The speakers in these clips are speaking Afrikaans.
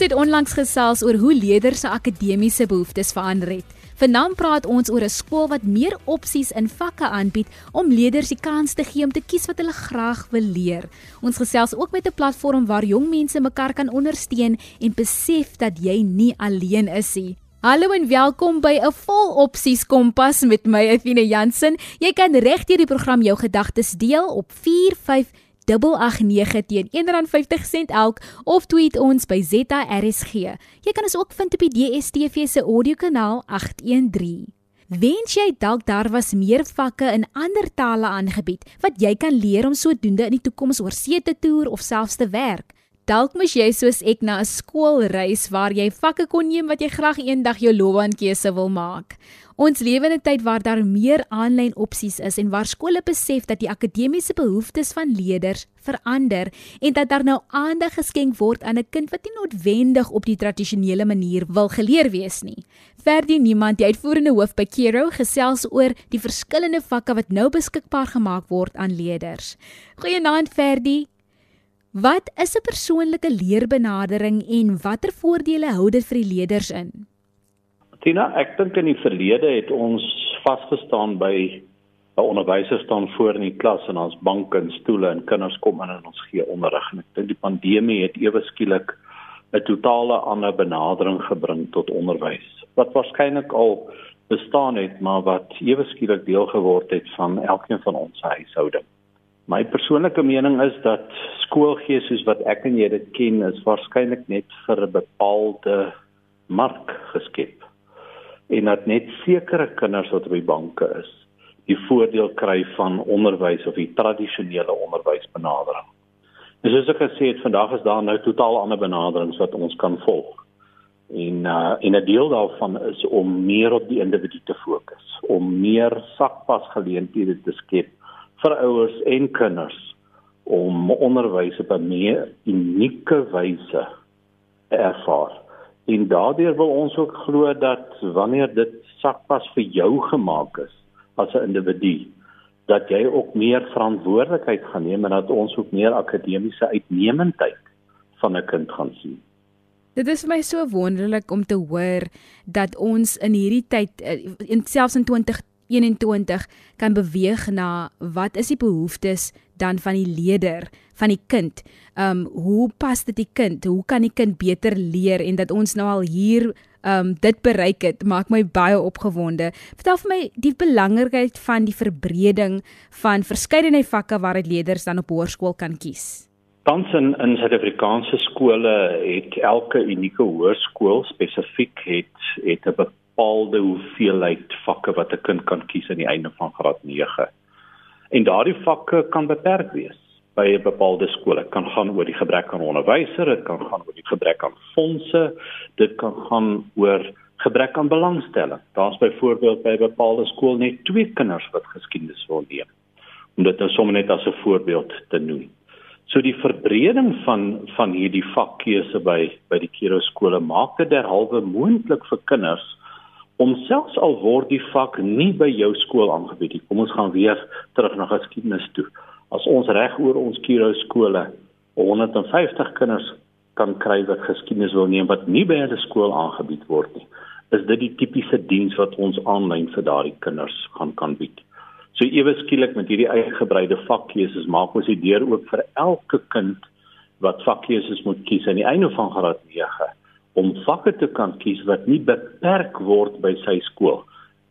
Ons het onlangs gesels oor hoe leerders se akademiese behoeftes verander het. Vanaand praat ons oor 'n skool wat meer opsies in vakke aanbied om leerders die kans te gee om te kies wat hulle graag wil leer. Ons gesels ook met 'n platform waar jong mense mekaar kan ondersteun en besef dat jy nie alleen is nie. Hallo en welkom by 'n vol opsies kompas met my Athena Jansen. Jy kan regdeur die program jou gedagtes deel op 45889 teen R1.50 elk of tweet ons by ZARSG. Jy kan ons ook vind op die DSTV se audiokanaal 813. Wens jy dalk daar was meer vakke in ander tale aangebied wat jy kan leer om sodoende in die toekoms oor see te toer of selfs te werk? Dalk moes jy soos ek na 'n skool reis waar jy vakke kon neem wat jy graag eendag jou loopbaankeuse wil maak. Ons lewe in 'n tyd waar daar meer aanlyn opsies is en waar skole besef dat die akademiese behoeftes van leerders verander en dat daar nou aandag geskenk word aan 'n kind wat nie noodwendig op die tradisionele manier wil geleer wees nie. Verdie niemand die uitvoerende hoof by Kero gesels oor die verskillende vakke wat nou beskikbaar gemaak word aan leerders. Goeienaand Verdie. Wat is 'n persoonlike leerbenadering en watter voordele hou dit vir die leerders in? Tina, ek dink in die verlede het ons vasgestaan by 'n onderwyser staan voor in die klas en ons banke en stoele en kinders kom in en ons gee onderrig. Ek dink die pandemie het ewe skielik 'n totale ander benadering gebring tot onderwys. Wat waarskynlik al bestaan het, maar wat ewe skielik deel geword het van elkeen van ons huishoudings. My persoonlike mening is dat skoolgees soos wat ek en jy dit ken is waarskynlik net vir 'n bepaalde mark geskep. En dat net sekere kinders wat op die banke is, die voordeel kry van onderwys of die tradisionele onderwysbenadering. En soos ek gesê het, vandag is daar nou totaal ander benaderings wat ons kan volg. En uh en 'n deel daarvan is om meer op die individu te fokus, om meer sakpas geleenthede te skep vir ouers en kinders om onderwys op 'n meer unieke wyse ervaar. En daardeur wil ons ook glo dat wanneer dit sakpas vir jou gemaak is as 'n individu, dat jy ook meer verantwoordelikheid gaan neem en dat ons ook meer akademiese uitnemendheid van 'n kind gaan sien. Dit is vir my so wonderlik om te hoor dat ons in hierdie tyd in selfs in 21 kan beweeg na wat is die behoeftes dan van die leerder van die kind. Um hoe pas dit die kind? Hoe kan die kind beter leer en dat ons nou al hier um dit bereik het, maak my baie opgewonde. Vertel vir my die belangrikheid van die verbreding van verskeidenheid vakke waaruit leerders dan op hoërskool kan kies. Tans in in Suid-Afrikaanse skole het elke unieke hoërskool spesifiek het het 'n bepaalde hoeveelheid vakke wat 'n kind kan kies aan die einde van graad 9. En daardie vakke kan beperk wees by 'n bepaalde skool. Dit kan gaan oor die gebrek aan onderwysers, dit kan gaan oor die gebrek aan fondse, dit kan gaan oor gebrek aan belangstelling. Daar's byvoorbeeld by 'n bepaalde skool net twee kinders wat geskiedenis wil neem. Om dit nou sommer net as 'n voorbeeld te noem. So die verbreding van van hierdie vakkeuse by by die Kiro skole maak dit derhalwe moontlik vir kinders om selfs al word die vak nie by jou skool aangebied nie. Kom ons gaan weer terug na geskiedenis toe. As ons reg oor ons Kiro skole 150 kinders kan kry wat geskiedenis wil neem wat nie by hulle skool aangebied word nie, is dit die tipiese diens wat ons aanlyn vir daardie kinders gaan kan bied. So ewe skielik met hierdie uitgebreide vakkeuses maak ons die deur oop vir elke kind wat vakkeuses moet kies aan die einde van graad 9 om vakke te kan kies wat nie beperk word by sy skool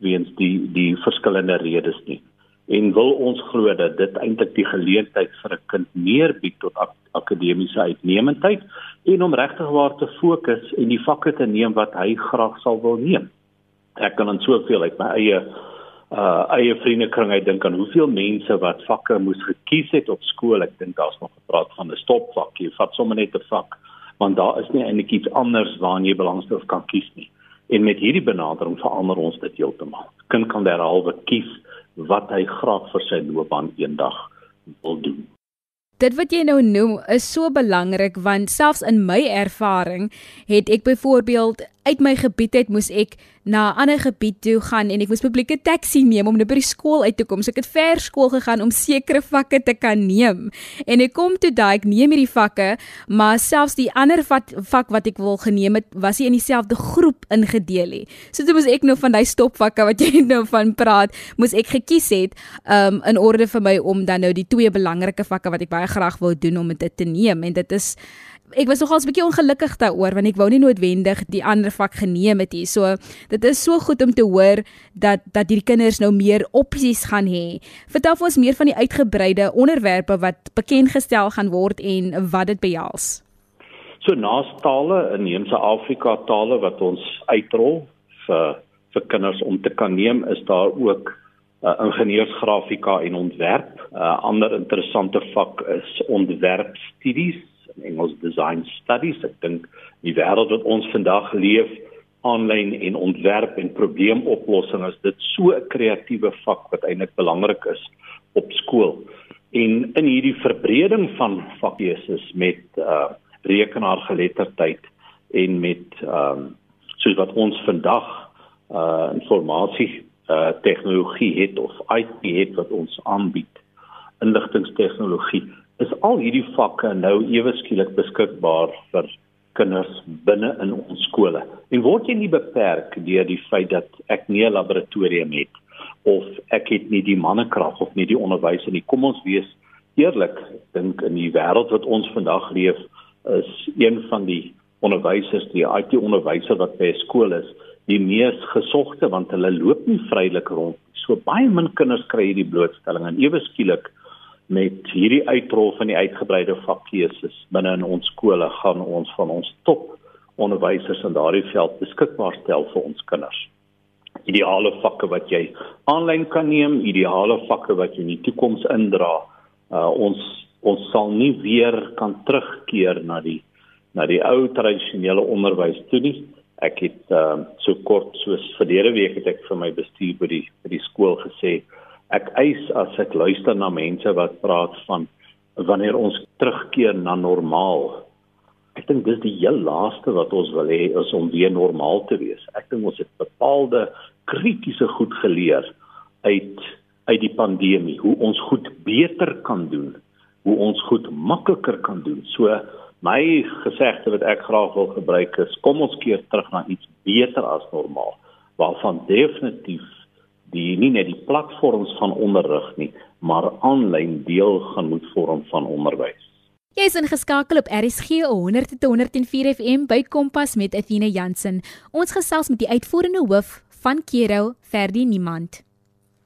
weens die die verskillende redes nie. En wil ons glo dat dit eintlik die geleentheid vir 'n kind meer bied tot ak akademiese uitnemendheid en om regtig waar te fokus en die vakke te neem wat hy graag sal wil neem. Ek kan dan soveel uit my eie uh eie vriendekring uit dink aan hoeveel mense wat vakke moes gekies het op skool. Ek dink daar's nog gepraat van 'n stopvak. Jy vat sommer net 'n vak want daar is nie eintlik iets anders waarna jy belangstel kan kies nie. En met hierdie benadering verander ons dit heeltemal. Kind kan derhalwe kies wat hy graag vir sy loopbaan eendag wil doen. Dit wat jy nou noem is so belangrik want selfs in my ervaring het ek byvoorbeeld uit my gebied uit moes ek na 'n ander gebied toe gaan en ek moes publieke taxi neem om net by die skool uit te kom. So ek het ver skool gegaan om sekere vakke te kan neem. En ek kom toe daai ek neem hierdie vakke, maar selfs die ander vat, vak wat ek wil geneem het, was nie in dieselfde groep ingedeel nie. So toe moes ek nou van daai stopvakke wat jy nou van praat, moes ek gekies het um in orde vir my om dan nou die twee belangrike vakke wat ek baie graag wou doen om dit te neem en dit is ek was nogals 'n bietjie ongelukkig daaroor want ek wou nie noodwendig die ander vak geneem het hier. So dit is so goed om te hoor dat dat hierdie kinders nou meer opsies gaan hê. Vertel vir ons meer van die uitgebreide onderwerpe wat bekend gestel gaan word en wat dit behels. So naas tale, inheemse Afrika tale wat ons uitrol vir vir kinders om te kan neem, is daar ook uh, ingenieursgrafika en ontwerp. 'n uh, Ander interessante vak is ontwerpstudies Engels design studies. Ek dink die wêreld wat ons vandag leef, aanlyn en ontwerp en probleemoplossing is dit so 'n kreatiewe vak wat eintlik belangrik is op skool. En in hierdie verbreding van vakkeuses met uh rekenaargeletterdheid en met ehm um, soos wat ons vandag uh informasie uh tegnologie het of IT het wat ons aanbied inligtingstegnologie is al hierdie vakke nou ewe skielik beskikbaar vir kinders binne in ons skole. En word jy nie beperk deur die feit dat ek nie 'n laboratorium het of ek het nie die mannekrag of nie die onderwysers nie. Kom ons wees eerlik, dink in die wêreld wat ons vandag leef, is een van die onderwysers, die IT-onderwyser wat by 'n skool is, die mees gesogte want hulle loop nie vrylik rond. So baie min kinders kry hierdie blootstelling en ewe skielik met hierdie uitrol van die uitgebreide vakkeuses binne in ons skole gaan ons van ons top onderwysers in daardie veld beskikbaar stel vir ons kinders. Ideale vakke wat jy aanlyn kan neem, ideale vakke wat jy in die toekoms indra. Uh, ons ons sal nie weer kan terugkeer na die na die ou tradisionele onderwys toe nie. Ek het uh, so kort soos verlede week het ek vir my bestuur by die by die skool gesê ek eis as ek luister na mense wat praat van wanneer ons terugkeer na normaal. Ek dink dis die heel laaste wat ons wil hê is om weer normaal te wees. Ek dink ons het bepaalde kritiese goed geleer uit uit die pandemie, hoe ons goed beter kan doen, hoe ons goed makliker kan doen. So my gesegde wat ek graag wil gebruik is kom ons keer terug na iets beter as normaal waarvan definitief die nie net die platforms van onderrig nie, maar aanlyn deel gaan moet vorm van onderwys. Jy is ingeskakel op RSG 100.104 FM by Kompas met Athena Jansen. Ons gesels met die uitvoerende hoof van Kero, Ferdi Niemand.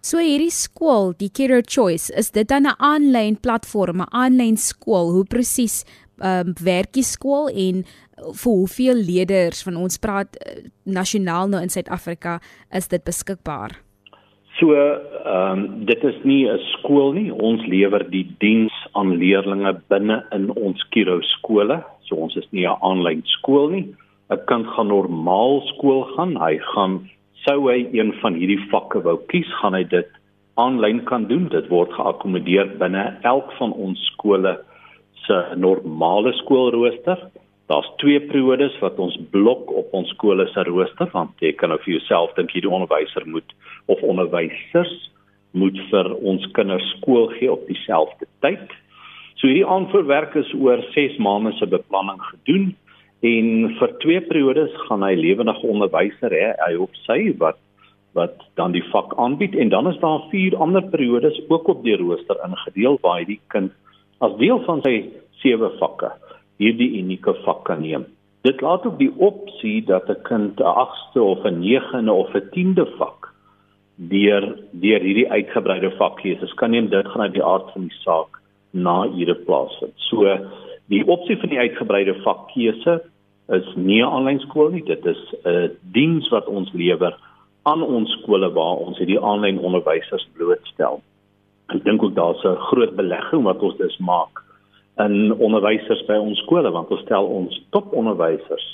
So hierdie skool, die Kero Choice, is dit dan 'n aanlyn platform, 'n aanlyn skool? Hoe presies ehm um, werk die skool en vir hoeveel leerders van ons praat uh, nasionaal nou in Suid-Afrika is dit beskikbaar? So, ehm um, dit is nie 'n skool nie. Ons lewer die diens aan leerders binne in ons Kiro skole. So ons is nie 'n aanlyn skool nie. 'n Kind gaan normaal skool gaan. Hy gaan sou hy een van hierdie vakke wou kies, gaan hy dit aanlyn kan doen. Dit word geakkommodeer binne elk van ons skole se normale skoolrooster. Daar's twee periodes wat ons blok op ons skole se rooster want jy kan nou vir jouself dink hierdie onderwyser moet of onderwysers moet vir ons kinders skool gee op dieselfde tyd. So hierdie aanvoerwerk is oor 6 maande se beplanning gedoen en vir twee periodes gaan hy lewendige onderwyser hê hy op sy wat wat dan die vak aanbied en dan is daar vier ander periodes ook op die rooster ingedeel waar hy die kind as deel van sy sewe vakke hierdie unieke vak kan neem. Dit laat ook die opsie dat 'n kind 'n 8ste of 'n 9de of 'n 10de vak deur deur hierdie uitgebreide vakkeuse kan neem dit gaan uit die aard van die saak na hierdie plaasvind. So die opsie van die uitgebreide vakkeuse is nie 'n aanlyn skool nie, dit is 'n diens wat ons lewer aan ons skole waar ons hierdie aanlyn onderwysers blootstel. Ek dink ook daar's 'n groot belegging wat ons dus maak in onderwysers by ons skole want ons stel ons toponderwysers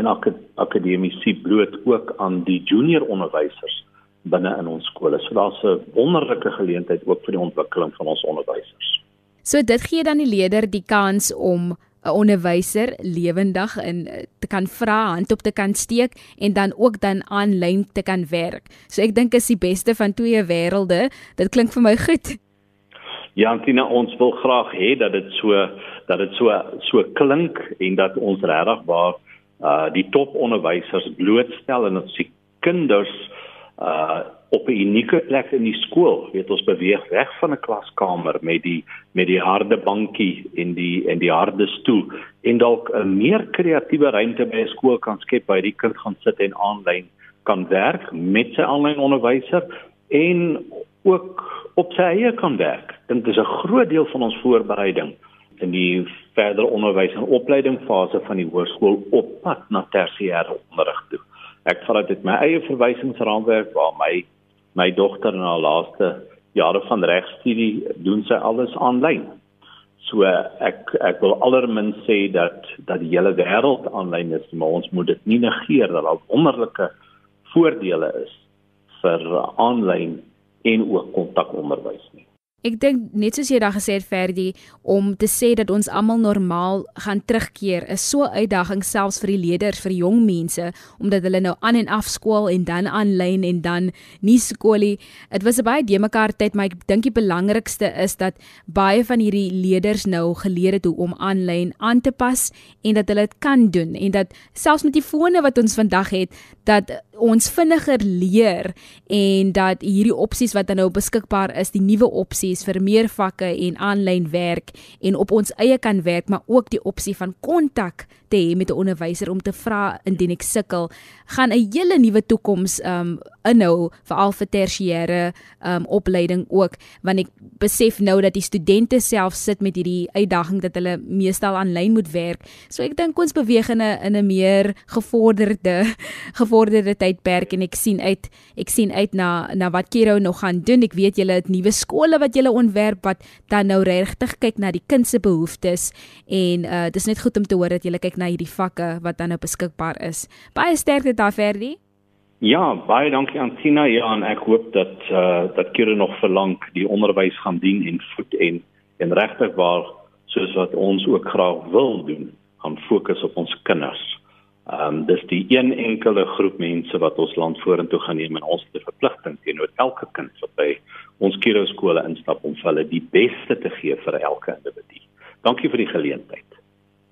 en ak akademici bloot ook aan die junior onderwysers binne in ons skole. So daar's 'n wonderlike geleentheid ook vir die ontwikkeling van ons onderwysers. So dit gee dan die leerder die kans om 'n onderwyser lewendig in eh, te kan vra, hand op te kan steek en dan ook dan aanlyn te kan werk. So ek dink is die beste van twee wêrelde. Dit klink vir my goed. Ja, Antina, ons wil graag hê dat dit so dat dit so so klink en dat ons regtig waar uh die toponderwysers blootstel en dat se kinders uh op 'n unieke plek in die skool. Weet ons beweeg weg van 'n klaskamer met die met die harde bankie en die en die harde stoel en dalk 'n meer kreatiewe ruimte by 'n skool kan skep waar die kind gaan sit en aanlyn kan werk met sy aanlyn onderwyser en ook op sy eie kan werk. Dink dis 'n groot deel van ons voorbereiding in die verdere onderwys en opleidingsfase van die hoërskool op pad na tersiêre onderrig toe. Ek vat dit uit my eie verwysingsraamwerk waar my my dogter in haar laaste jare van regstudie doen sy alles aanlyn. So ek ek wil allermins sê dat dat die hele wêreld aanlyn is, maar ons moet dit nie negeer dat daar wonderlike voordele is vir aanlyn en ook kontakonderwys nie. Ek dink net soos jy daag gesê het Ferdi om te sê dat ons almal normaal gaan terugkeer is so 'n uitdaging selfs vir die leerders vir jong mense omdat hulle nou aan en af skool en dan aanlyn en dan nie skoolie. Dit was 'n baie de mekaar tyd maar ek dink die belangrikste is dat baie van hierdie leerders nou geleer het hoe om aanlyn aan te pas en dat hulle dit kan doen en dat selfs met die fone wat ons vandag het dat ons vinniger leer en dat hierdie opsies wat nou beskikbaar is, die nuwe opsies vir meer vakke en aanlyn werk en op ons eie kan werk, maar ook die opsie van kontak te hê met 'n onderwyser om te vra indien ek sukkel, gaan 'n hele nuwe toekoms um inhou veral vir tersiêre um opleiding ook, want ek besef nou dat die studente self sit met hierdie uitdaging dat hulle meestal aanlyn moet werk. So ek dink ons beweeg in 'n in 'n meer gevorderde gevorderde tydperk en ek sien uit ek sien uit na na wat Kiro nog gaan doen. Ek weet julle het nuwe skole wat julle ontwerp wat dan nou regtig kyk na die kind se behoeftes en uh dis net goed om te hoor dat julle kyk na hierdie vakke wat dan nou beskikbaar is. Baie sterkte daar Ferdi. Ja, baie dankie aan Tina. Ja, en ek hoop dat eh uh, dat Kira nog verlang die onderwys gaan dien en voed en en regtig waar soos wat ons ook graag wil doen, gaan fokus op ons kinders. Ehm um, dis die een enkele groep mense wat ons land vorentoe gaan neem en ons het 'n verpligting teenoor elke kind wat by ons Kira skole instap om vir hulle die beste te gee vir elke individu. Dankie vir die geleentheid.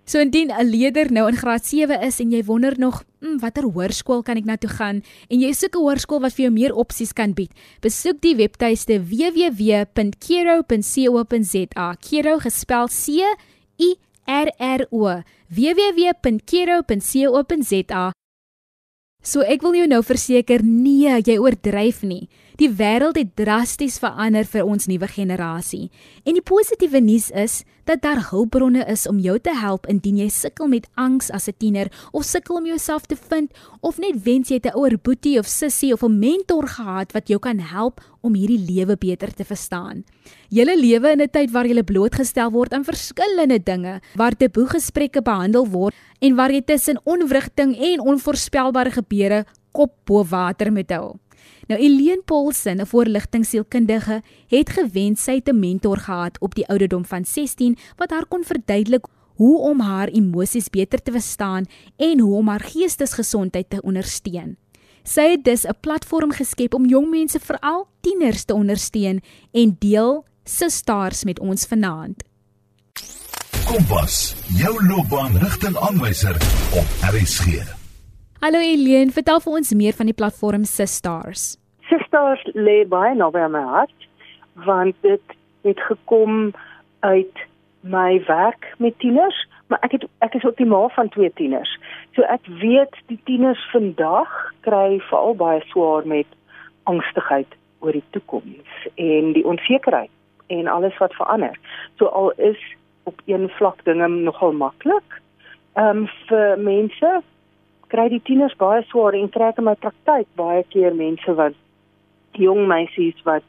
So indien 'n leerder nou in graad 7 is en jy wonder nog, mm, watter hoërskool kan ek na toe gaan en jy soek 'n hoërskool wat vir jou meer opsies kan bied, besoek die webtuiste www.kero.co.za. Kero gespel C I R R O. www.kero.co.za. So ek wil jou nou verseker, nee, jy oordryf nie. Die wêreld het drasties verander vir ons nuwe generasie. En die positiewe nuus is dat daar hulpbronne is om jou te help indien jy sukkel met angs as 'n tiener of sukkel om jouself te vind of net wens jy 'n ouer boetie of sussie of 'n mentor gehad wat jou kan help om hierdie lewe beter te verstaan. Julle lewe in 'n tyd waar jy blootgestel word aan verskillende dinge, waar taboe gesprekke behandel word en waar jy tussen onwrigting en onvoorspelbare gebeure kop bo water moet hou. Nou Eileen Paulsen, 'n voorligtingsielkundige, het gewens sy 'n mentor gehad op die ouderdom van 16 wat haar kon verduidelik hoe om haar emosies beter te verstaan en hoe om haar geestesgesondheid te ondersteun. Sy het dus 'n platform geskep om jong mense, veral tieners, te ondersteun en deel Sisters met ons vanaand. Kompas, jou loopbaanrigtingaanwyser op RSG. Hallo Eileen, vertel vir ons meer van die platform Sisters. Sisters lê baie naby aan my hart want dit het gekom uit my werk met tieners, maar ek het ek is ook die ma van twee tieners. So ek weet die tieners vandag kry veral baie swaar met angstigheid oor die toekoms en die onsekerheid en alles wat verander. So al is op een vlak dinge nogal maklik. Ehm um, vir mense kry die tieners baie swaar en kry in my praktyk baie keer mense wat jong meisies wat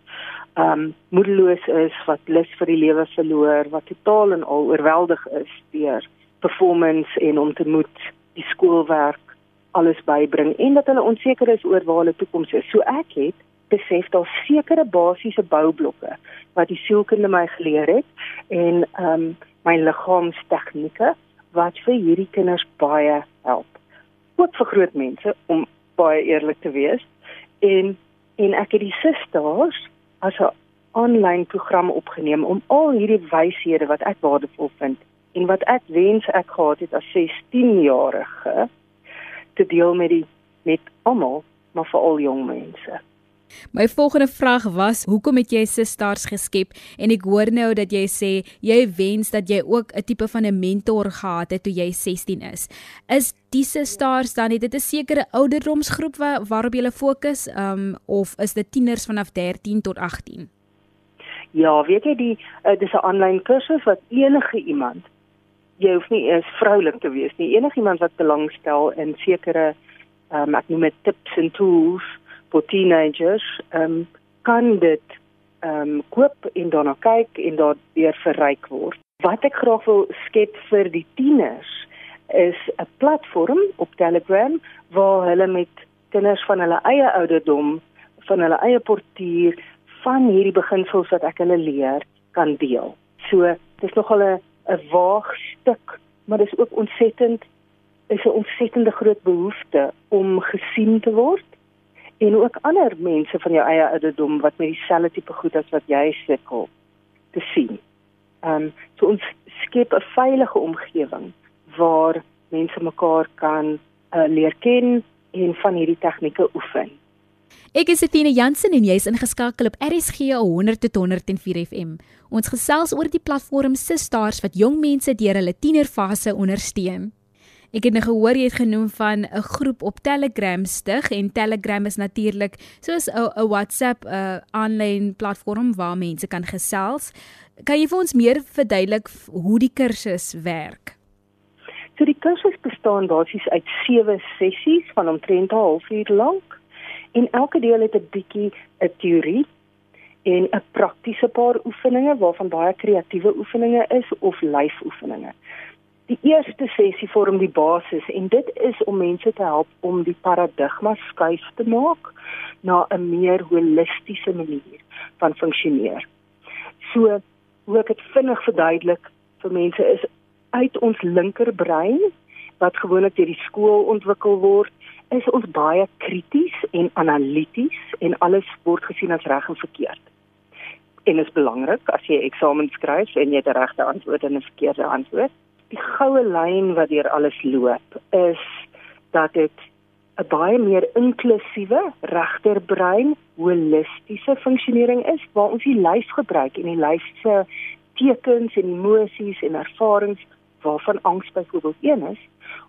ehm um, moedeloos is, wat lus vir die lewe verloor, wat totaal en al oorweldig is deur performance en om te moet die skoolwerk alles bybring en dat hulle onseker is oor waar hulle toekoms is. So ek het besef daar sekere basiese boublokke wat die sielkunde my geleer het en ehm um, my liggaamstegnieke wat vir hierdie kinders baie help. Ook vir groot mense om baie eerlik te wees. En en ek het die sisters as 'n aanlyn program opgeneem om al hierdie wyshede wat ek waardevol vind en wat ek wens ek gehad het as 16-jarige te deel met die met almal, maar veral jong mense. My volgende vraag was: Hoekom het jy Sisters geskep? En ek hoor nou dat jy sê jy wens dat jy ook 'n tipe van 'n mentor gehad het toe jy 16 is. Is die Sisters dan het dit 'n sekere ouderdomsgroep waar, waarop jy fokus, um of is dit tieners vanaf 13 tot 18? Ja, weet jy die uh, dis 'n aanlyn kursus wat enige iemand jy hoef nie eens vroulik te wees nie. Enige iemand wat belangstel in sekere um ek noem dit tips en tools vir teenagers, ehm um, kan dit ehm um, koop en daarna kyk en daardeur verryk word. Wat ek graag wil skep vir die tieners is 'n platform op Telegram waar hulle met kinders van hulle eie ouderdom, van hulle eie portuur van hierdie beginsels wat ek hulle leer kan deel. So, dis nogal 'n 'n waag stuk, maar dis ook ontsettend is 'n ontsettende groot behoefte om gesien te word en ook ander mense van jou eie ouderdom wat met dieselfde tipe goed as wat jy sukkel te sien. Ehm um, so ons skep 'n veilige omgewing waar mense mekaar kan uh, leer ken en van hierdie tegnieke oefen. Ek is Etienne Jansen en jy's ingeskakel op RSG 100 tot 104 FM. Ons gesels oor die platform Sisters wat jong mense deur hulle tienerfase ondersteun. Ek het nou gehoor jy het genoem van 'n groep op Telegram stig en Telegram is natuurlik soos 'n WhatsApp 'n aanlyn platform waar mense kan gesels. Kan jy vir ons meer verduidelik hoe die kursus werk? So die kursus bestaan basies uit 7 sessies van omtrent 'n halfuur lank en elke deel het 'n bietjie 'n teorie en 'n praktiese paar oefeninge waarvan baie kreatiewe oefeninge is of lyfoefeninge. Die eerste sessie vorm die basis en dit is om mense te help om die paradigma skuif te maak na 'n meer holistiese manier van funksioneer. So hoe ek dit vinnig verduidelik vir mense is uit ons linkerbrein wat gewoonlik deur die skool ontwikkel word, is ons baie krities en analities en alles word gesien as reg en verkeerd. En dit is belangrik as jy eksamen skryf en jy 'n regte antwoord en 'n verkeerde antwoord die goue lyn wat deur alles loop is dat dit 'n baie meer inklusiewe regterbrein holistiese funksionering is waar ons die lyf gebruik en die lyf se tekens en emosies en ervarings waarvan angs byvoorbeeld een is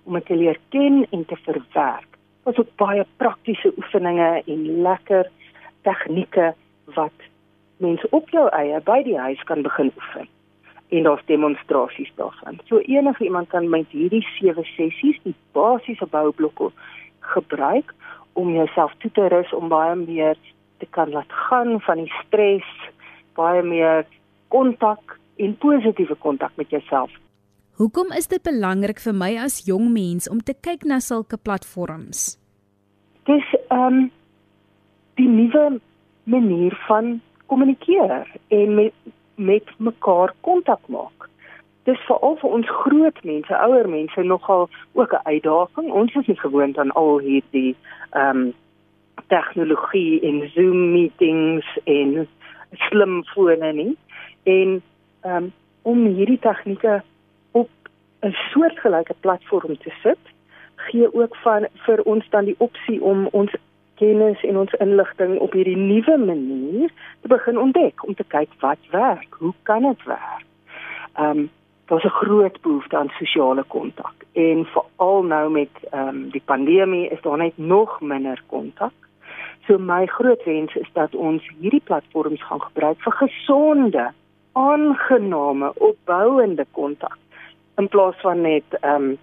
om dit te leer ken en te verwerk. Ons het baie praktiese oefeninge en lekker tegnieke wat mense op jou eie by die huis kan begin oefen en daar's demonstrasies daarvan. So enige iemand kan met hierdie sewe sessies die basiese boublokke gebruik om jouself toe te rus om baie meer te kan laat gaan van die stres, baie meer kontak en positiewe kontak met jouself. Hoekom is dit belangrik vir my as jong mens om te kyk na sulke platforms? Dis ehm um, die nuwe manier van kommunikeer en met met mekaar kontak maak. Dis veral vir ons groot mense, ouer mense nogal ook 'n uitdaging. Ons is nie gewoond aan al hierdie ehm um, tegnologie en Zoom meetings en slimfone nie. En ehm um, om hierdie tegnieke op 'n soortgelyke platform te sit, gee ook van vir ons dan die opsie om ons kennis en ons inligting op hierdie nuwe manier te begin ontdek om te kyk wat werk, hoe kan dit werk. Ehm um, daar's 'n groot behoefte aan sosiale kontak en veral nou met ehm um, die pandemie is daar net nog minder kontak. So my groot wens is dat ons hierdie platforms gaan gebruik vir gesonde, aangename, opbouende kontak in plaas van net ehm um,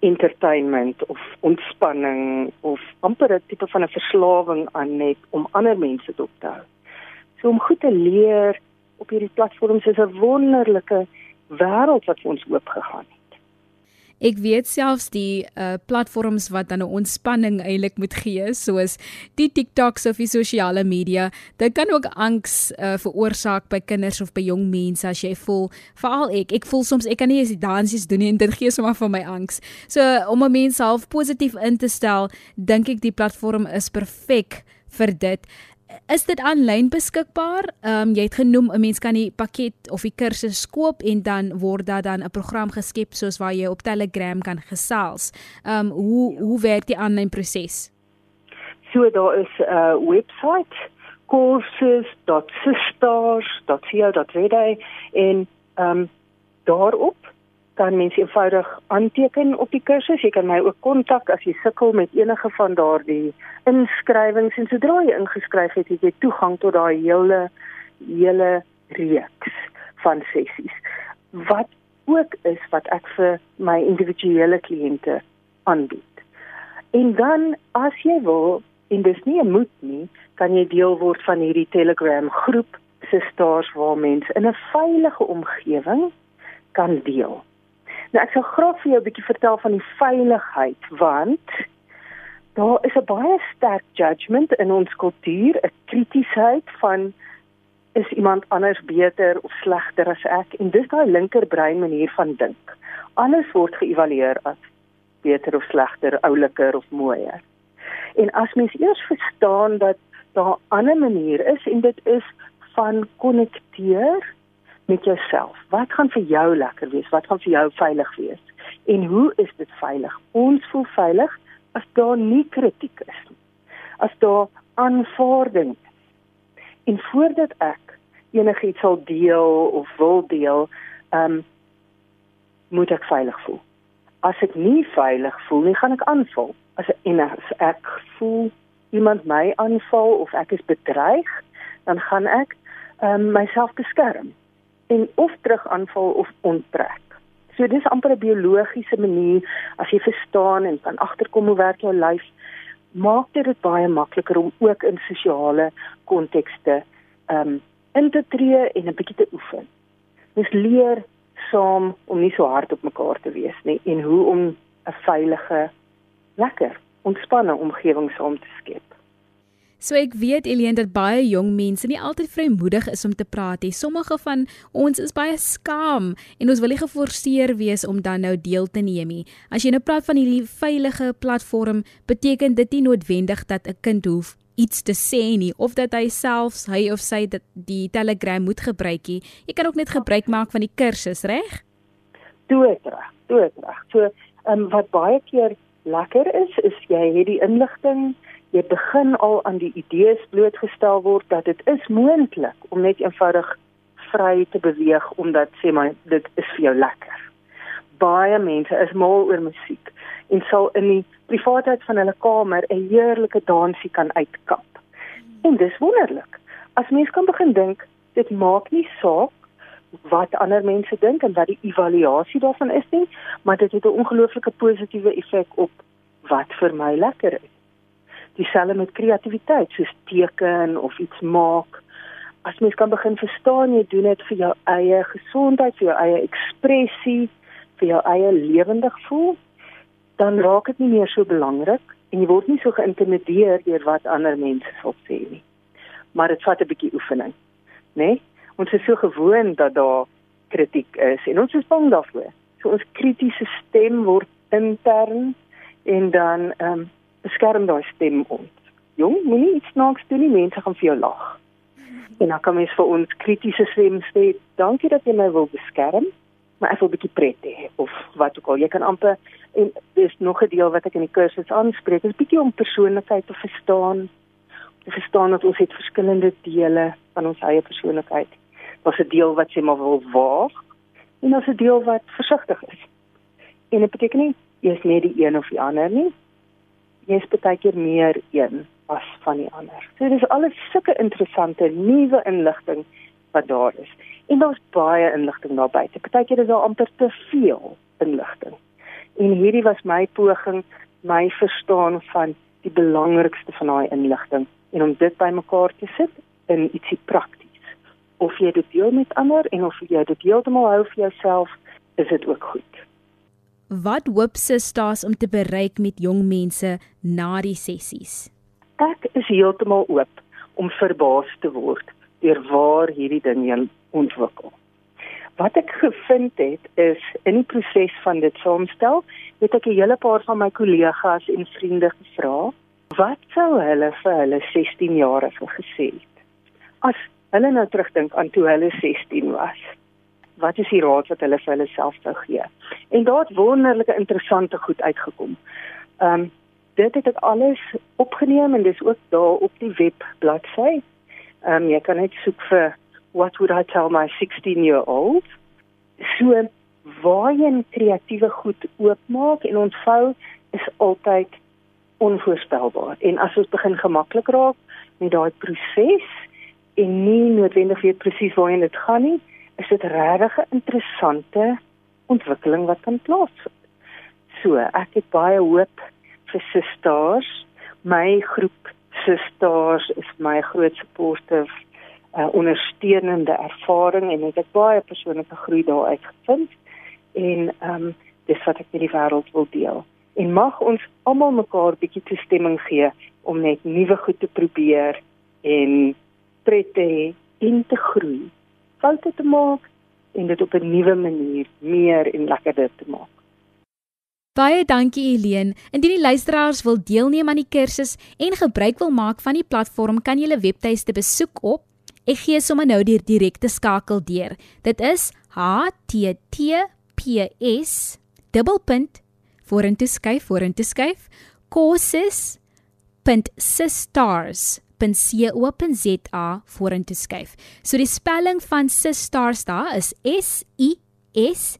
entertainment of ontspanning of amper 'n tipe van 'n verslawing aan net om ander mense dop te hou. So om goed te leer op hierdie platforms is 'n wonderlike wêreld wat vir ons oopgegaan het. Ek weet selfs die uh platforms wat dan 'n ontspanning eintlik moet gee, soos die TikToks of die sosiale media, dit kan ook angs uh veroorsaak by kinders of by jong mense as jy voel, veral ek, ek voel soms ek kan nie eens die dansies doen nie en dit gee sommer vir my angs. So om 'n mens half positief in te stel, dink ek die platform is perfek vir dit is dit aanlyn beskikbaar? Ehm um, jy het genoem 'n mens kan die pakket of die kursus koop en dan word daar dan 'n program geskep soos waar jy op Telegram kan gesels. Ehm um, hoe hoe werk die aanlyn proses? So daar is 'n uh, webwerf courses.sisters.co.za en ehm um, daarop kan mens eenvoudig aanteken op die kursus. Jy kan my ook kontak as jy sukkel met enige van daardie inskrywings en sodra jy ingeskryf het, het jy toegang tot daai hele hele reeks van sessies. Wat ook is wat ek vir my individuele kliënte aanbied. En dan as jy wil en dis nie 'n moet nie, kan jy deel word van hierdie Telegram groep se stars waar mense in 'n veilige omgewing kan deel. Nou ek sou graag vir jou 'n bietjie vertel van die veiligheid want daar is 'n baie sterk judgement in ons kultuur, 'n kritiesheid van is iemand anders beter of slegter as ek en dis daai linkerbrein manier van dink. Alles word geëvalueer as beter of slegter, ouliker of mooier. En as mens eers verstaan dat daar 'n ander manier is en dit is van konnekteer met jouself. Wat gaan vir jou lekker wees? Wat gaan vir jou veilig wees? En hoe is dit veilig? Ons voel veilig as daar nie kritiek is nie. As daar aanvaarding is. En voordat ek enigiets sal deel of wil deel, ehm um, moet ek veilig voel. As ek nie veilig voel nie, gaan ek aanval. As en as ek voel iemand my aanval of ek is bedreig, dan gaan ek ehm um, myself beskerm en of terug aanval of onttrek. So dis amper 'n biologiese manier as jy verstaan en kan agterkom hoe werk jou lyf, maak dit baie makliker om ook in sosiale kontekste um in te tree en 'n bietjie te oefen. Dis leer saam om nie so hard op mekaar te wees nie en hoe om 'n veilige, lekker, ontspanne omgewing saam te skep. So ek weet Elien dat baie jong mense nie altyd vrymoedig is om te praat nie. Sommige van ons is baie skaam en ons wil nie geforseer wees om dan nou deel te neem nie. As jy nou praat van hierdie veilige platform, beteken dit nie noodwendig dat 'n kind hoef iets te sê nie of dat hy selfs hy of sy dit die Telegram moet gebruik nie. Jy kan ook net gebruik maak van die kursus, reg? Dood reg, dood reg. So, ehm um, wat baie keer lekker is, is jy het die inligting jy begin al aan die idees blootgestel word dat dit is moontlik om net eenvoudig vry te beweeg omdat sê maar dit is vir jou lekker. Baie mense is mal oor musiek en sal in die privaatheid van hulle kamer 'n heerlike dansie kan uitkap. En dis wonderlik. As mens kan begin dink, dit maak nie saak wat ander mense dink en wat die evaluasie daarvan is nie, maar dit het 'n ongelooflike positiewe effek op wat vir my lekker is dieselfde met kreatiwiteit soos teken of iets maak. As mens kan begin verstaan jy doen dit vir jou eie gesondheid vir jou eie ekspressie vir jou eie lewendig voel dan raak dit nie meer so belangrik en jy word nie so geïntimideer deur wat ander mense sal sê nie. Maar dit vat 'n bietjie oefening nê nee? ons is so gewoond dat daar kritiek is en ons is bang daarvoor. So ons kritiese stem word intern en dan ehm um, beskerm daai stem ons. Jong, moenie iets snaaks doen nie, mense gaan vir jou lag. En dan kan mens vir ons kritiese stem sê, dankie dat jy my wil beskerm, maar ek wil 'n bietjie pret hê of wat ook al. Jy kan amper en dis nog 'n deel wat ek in die kursus aanspreek, is bietjie om persoonlikheid te verstaan. Te verstaan dat ons het verskillende dele van ons eie persoonlikheid. Daar's 'n deel wat sê maar wil waag en daar's 'n deel wat versigtig is. En dit beteken nie jy is net die een of die ander nie jy's baie keer meer een as van die ander. So dis alles sulke interessante nuwe inligting wat daar is. En daar's baie inligting daar buite. Partykeer is daar amper te veel inligting. En hierdie was my poging, my verstaan van die belangrikste van daai inligting en om dit bymekaar te sit in ietsie prakties. Of jy dit deel met ander en of jy dit heeltemal hou vir jouself, is dit ook goed. Wat hoop Sisters om te bereik met jong mense na die sessies? Ek is heeltemal oop om verbaas te word deur waar hierdie ding heen ontwikkel. Wat ek gevind het is in die proses van dit saamstel, het ek 'n hele paar van my kollegas en vriende gevra, wat sou hulle vir hulle 16-jarige gesê het? As hulle nou terugdink aan toe hulle 16 was wat is die raad wat hulle vir hulle self sou gee? En daar het wonderlike interessante goed uitgekom. Ehm um, dit het ek alles opgeneem en dis ook daar op die webbladsy. Ehm um, jy kan net soek vir what would I tell my 16 year old? So waar jy kreatiewe goed oopmaak en ontvou is altyd onvoorspelbaar. En as ons begin gemaklik raak met daai proses en nie noodwendig weet presies waarheen dit gaan nie, is dit regtig 'n interessante ontwikkeling wat kan plaasvind. So, ek het baie hoop vir sisters. My groep sisters is my groot supportive uh, ondersteunende ervaring en ek het baie persoonlike groei daar uitgevind en ehm um, dis wat ek met die wêreld wil deel. En mag ons almal mekaar bietjie toestemming gee om net nuwe goed te probeer en pret te hê en te groei foute te maak en dit op 'n nuwe manier meer en lekkerder te maak. Baie dankie Eileen. Indien die luisteraars wil deelneem aan die kursus en gebruik wil maak van die platform, kan jy hulle webtuiste besoek op Ek gee sommer nou die direkte skakel deur. Dit is https dubbelpunt vorentoe skuif vorentoe skuif courses.sistars .co.za vorentoe skuif. So die spelling van Sistars daar is S I S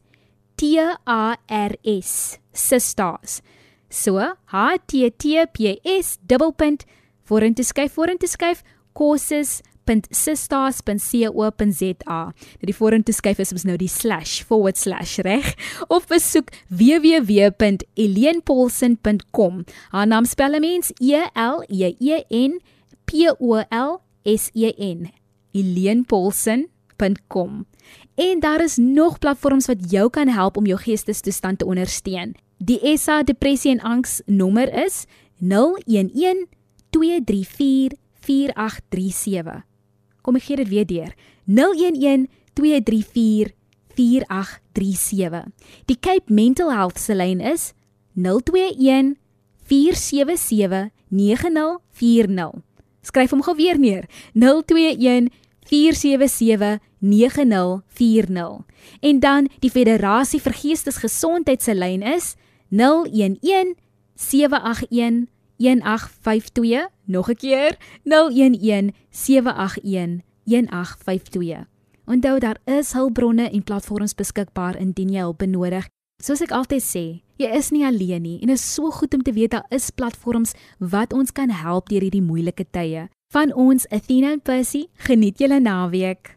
T A R S. Sistars. So H T T P S dubbelpunt vorentoe skuif vorentoe skuif courses .sisters.co.za. Nou die vorentoe skuif is ons nou die slash forward slash reg of besoek www.elienpaulsen.com. Haar naam spel mens E L E E N P O L S E N eleenpaulsen.com. En daar is nog platforms wat jou kan help om jou geestesstoestand te ondersteun. Die SA depressie en angs nommer is 011 234 4837. Kom ek gee dit weer deur. 011 234 4837. Die Cape Mental Health se lyn is 021 477 9040. Skryf hom gou weer neer. 021 477 9040. En dan die Federasie vir Geestesgesondheid se lyn is 011 781 1852. Nog 'n keer 011 781 1852. Onthou daar is hulpbronne en platforms beskikbaar indien jy hulp benodig. Soos ek altyd sê, jy is nie alleen nie en dit is so goed om te weet daar is platforms wat ons kan help deur hierdie moeilike tye. Van ons Athena en Percy, geniet julle naweek.